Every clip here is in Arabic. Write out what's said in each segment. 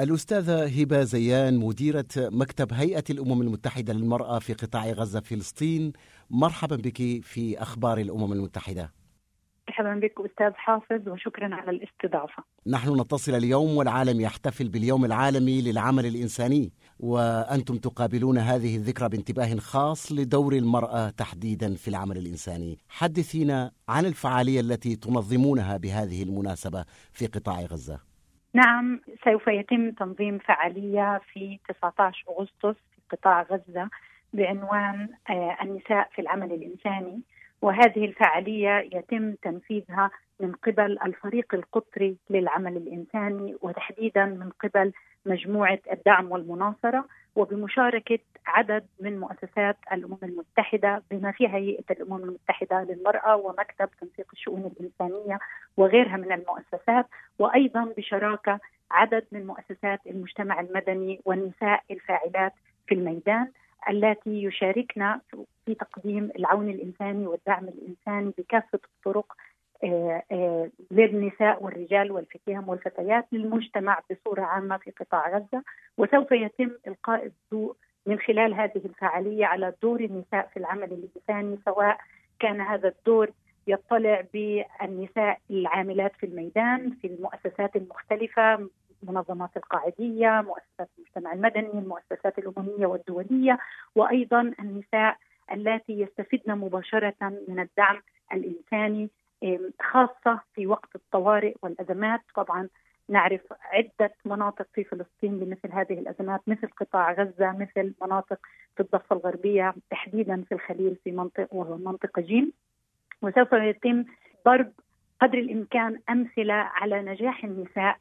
الأستاذة هبة زيان مديرة مكتب هيئة الأمم المتحدة للمرأة في قطاع غزة فلسطين. مرحبا بك في أخبار الأمم المتحدة. مرحبا بك أستاذ حافظ وشكرا على الاستضافة. نحن نتصل اليوم والعالم يحتفل باليوم العالمي للعمل الإنساني. وأنتم تقابلون هذه الذكرى بانتباه خاص لدور المرأة تحديدا في العمل الإنساني. حدثينا عن الفعالية التي تنظمونها بهذه المناسبة في قطاع غزة. نعم سوف يتم تنظيم فعالية في 19 أغسطس في قطاع غزة بعنوان آه، النساء في العمل الإنساني. وهذه الفعالية يتم تنفيذها من قبل الفريق القطري للعمل الإنساني وتحديدا من قبل مجموعة الدعم والمناصرة. وبمشاركة عدد من مؤسسات الأمم المتحدة بما فيها هيئة الأمم المتحدة للمرأة ومكتب تنسيق الشؤون الإنسانية وغيرها من المؤسسات وأيضا بشراكة عدد من مؤسسات المجتمع المدني والنساء الفاعلات في الميدان التي يشاركنا في تقديم العون الإنساني والدعم الإنساني بكافة الطرق للنساء والرجال والفتيان والفتيات للمجتمع بصورة عامة في قطاع غزة وسوف يتم إلقاء الضوء من خلال هذه الفعالية على دور النساء في العمل الانساني سواء كان هذا الدور يطلع بالنساء العاملات في الميدان في المؤسسات المختلفة منظمات القاعدية، مؤسسات المجتمع المدني، المؤسسات الأممية والدولية وأيضا النساء اللاتي يستفدن مباشرة من الدعم الإنساني خاصة في وقت الطوارئ والأزمات، طبعا نعرف عدة مناطق في فلسطين بمثل هذه الأزمات مثل قطاع غزة مثل مناطق في الضفة الغربية تحديدا في الخليل في منطقة وهو منطقة جيم. وسوف يتم ضرب قدر الإمكان أمثلة على نجاح النساء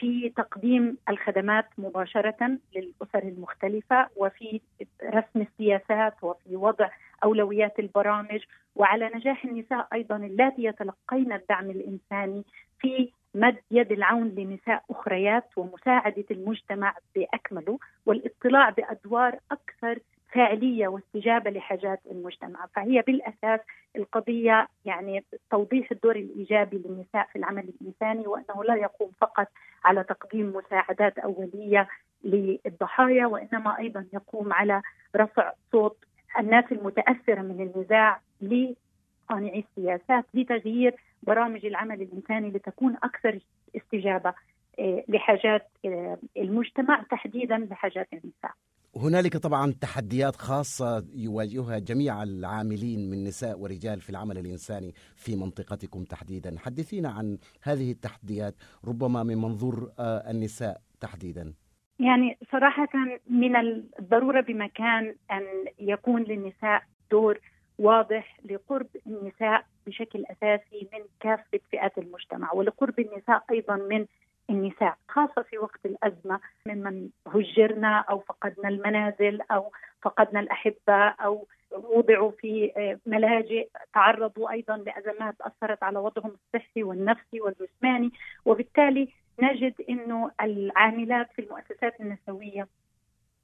في تقديم الخدمات مباشرة للأسر المختلفة وفي رسم السياسات وفي وضع أولويات البرامج وعلى نجاح النساء أيضا اللاتي يتلقين الدعم الإنساني في مد يد العون لنساء أخريات ومساعدة المجتمع بأكمله والاطلاع بأدوار أكثر فاعليه واستجابة لحاجات المجتمع، فهي بالأساس القضية يعني توضيح الدور الإيجابي للنساء في العمل الإنساني وأنه لا يقوم فقط على تقديم مساعدات أولية للضحايا وإنما أيضا يقوم على رفع صوت الناس المتأثرة من النزاع لصانعي السياسات لتغيير برامج العمل الإنساني لتكون أكثر استجابة آه، لحاجات آه، المجتمع تحديدا لحاجات النساء. هنالك طبعا تحديات خاصة يواجهها جميع العاملين من نساء ورجال في العمل الإنساني في منطقتكم تحديدا. حدثينا عن هذه التحديات ربما من منظور آه، النساء تحديدا. يعني صراحة من الضرورة بمكان أن يكون للنساء دور واضح لقرب النساء بشكل أساسي من كافة فئات المجتمع ولقرب النساء أيضا من النساء خاصة في وقت الأزمة ممن هجرنا أو فقدنا المنازل أو فقدنا الأحبة أو وضعوا في آه، ملاجئ تعرضوا أيضا لأزمات أثرت على وضعهم الصحي والنفسي والجسماني. وبالتالي نجد أنه العاملات في المؤسسات النسوية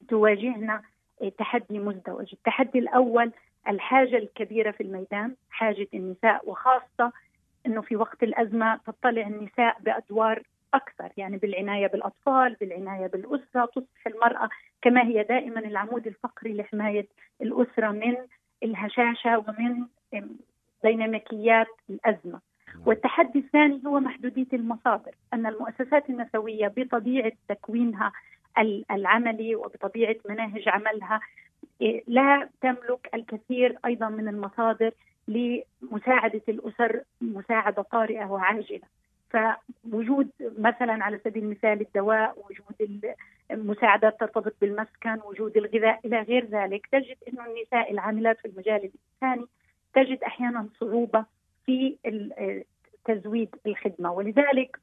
تواجهنا آه، تحدي مزدوج. التحدي الأول الحاجة الكبيرة في الميدان حاجة النساء وخاصة أنه في وقت الأزمة تطلع النساء بأدوار أكثر يعني بالعناية بالأطفال بالعناية بالأسرة تصبح المرأة كما هي دائما العمود الفقري لحماية الأسرة من الهشاشة ومن ديناميكيات الأزمة نعم. والتحدي الثاني هو محدودية المصادر أن المؤسسات النسوية بطبيعة تكوينها العملي وبطبيعة مناهج عملها إيه، لا تملك الكثير أيضا من المصادر لمساعدة الأسر مساعدة طارئة وعاجلة فوجود مثلا على سبيل المثال الدواء وجود المساعدات ترتبط بالمسكن وجود الغذاء إلى غير ذلك تجد إنه النساء العاملات في المجال الإنساني تجد أحيانا صعوبة في تزويد الخدمة. ولذلك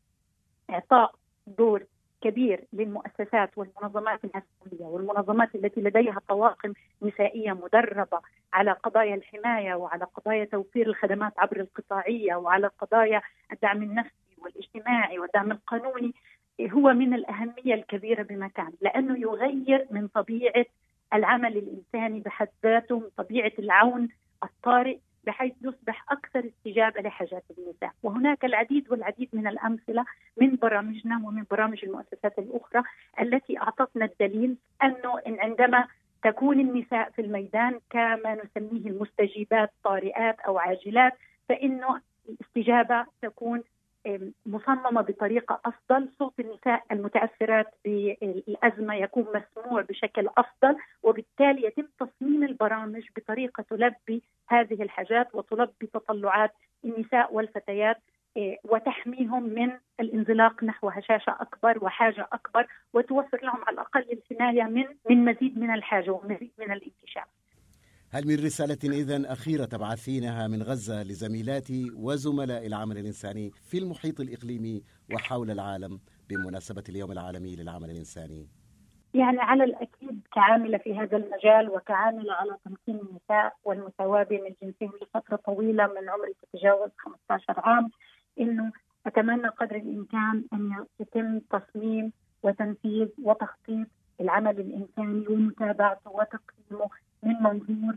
إعطاء دور كبير للمؤسسات والمنظمات النسوية والمنظمات التي لديها طواقم نسائية مدربة على قضايا الحماية وعلى قضايا توفير الخدمات عبر القطاعية وعلى قضايا الدعم النفسي والاجتماعي والدعم القانوني هو من الأهمية الكبيرة بمكان لأنه يغير من طبيعة العمل الإنساني بحد ذاته من طبيعة العون الطارئ بحيث يصبح أكثر استجابة لحاجات النساء، وهناك العديد والعديد من الأمثلة من برامجنا ومن برامج المؤسسات الأخرى التي أعطتنا الدليل أنه إن عندما تكون النساء في الميدان كما نسميه المستجيبات طارئات أو عاجلات فإنه الاستجابة تكون مصممة بطريقة أفضل، صوت النساء المتأثرات بالأزمة يكون مسموع بشكل أفضل، وبالتالي يتم تصميم البرامج بطريقة تلبي هذه الحاجات وتلبي تطلعات النساء والفتيات إيه، وتحميهم من الانزلاق نحو هشاشة أكبر وحاجة أكبر وتوفر لهم على الأقل الحماية من من مزيد من الحاجة ومزيد من الانكشاف. هل من رسالة إذا أخيرة تبعثينها من غزة لزميلاتي وزملاء العمل الإنساني في المحيط الإقليمي وحول العالم بمناسبة اليوم العالمي للعمل الإنساني؟ يعني على الأكيد كعاملة في هذا المجال وكعاملة على تمكين النساء والمساواة بين الجنسين لفترة طويلة من عمري تتجاوز 15 عام إنه أتمنى قدر الإمكان أن يتم تصميم وتنفيذ وتخطيط العمل الإنساني ومتابعته وتقييمه من منظور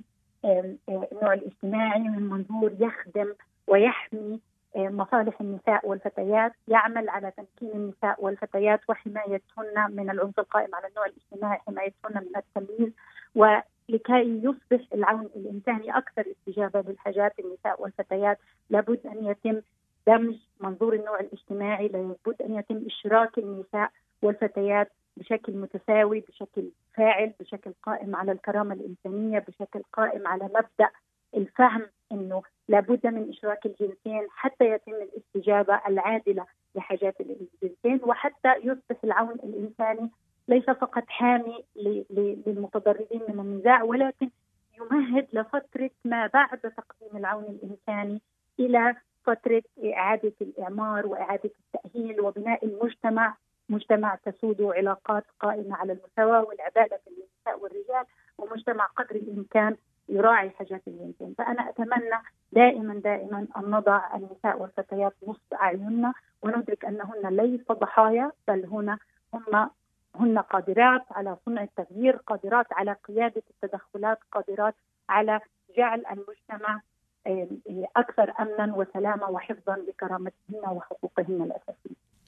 النوع الاجتماعي من منظور يخدم ويحمي مصالح النساء والفتيات يعمل على تمكين النساء والفتيات وحمايتهن من العنف القائم على النوع الاجتماعي حمايتهن من التمييز ولكي يصبح العون الإنساني أكثر استجابة للحاجات النساء والفتيات. لابد أن يتم دمج منظور النوع الاجتماعي لابد أن يتم إشراك النساء والفتيات بشكل متساوي بشكل فاعل بشكل قائم على الكرامة الإنسانية بشكل قائم على مبدأ الفهم إنه لابد من إشراك الجنسين حتى يتم الاستجابة العادلة لحاجات الجنسين وحتى يصبح العون الإنساني ليس فقط حامي للمتضررين من النزاع ولكن يمهد لفترة ما بعد تقديم العون الإنساني إلى فترة إعادة الإعمار وإعادة التأهيل وبناء المجتمع مجتمع تسود علاقات قائمة على المساواه والعداله بين النساء والرجال ومجتمع قدر الإمكان يراعي حاجات الإنسان، فأنا أتمنى دائما دائما أن نضع النساء والفتيات نصب أعيننا وندرك أنهن ليس ضحايا بل هنا هم هن قادرات على صنع التغيير، قادرات على قيادة التدخلات، قادرات على جعل المجتمع أكثر امنا وسلاما وحفظا لكرامتهن وحقوقهن الأساسية.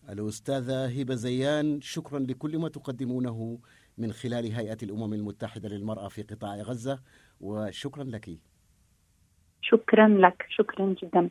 الأستاذة هبة زيان شكرا لكل ما تقدمونه من خلال هيئة الأمم المتحدة للمرأة في قطاع غزة وشكرا لك. شكرا لك شكرا جدا.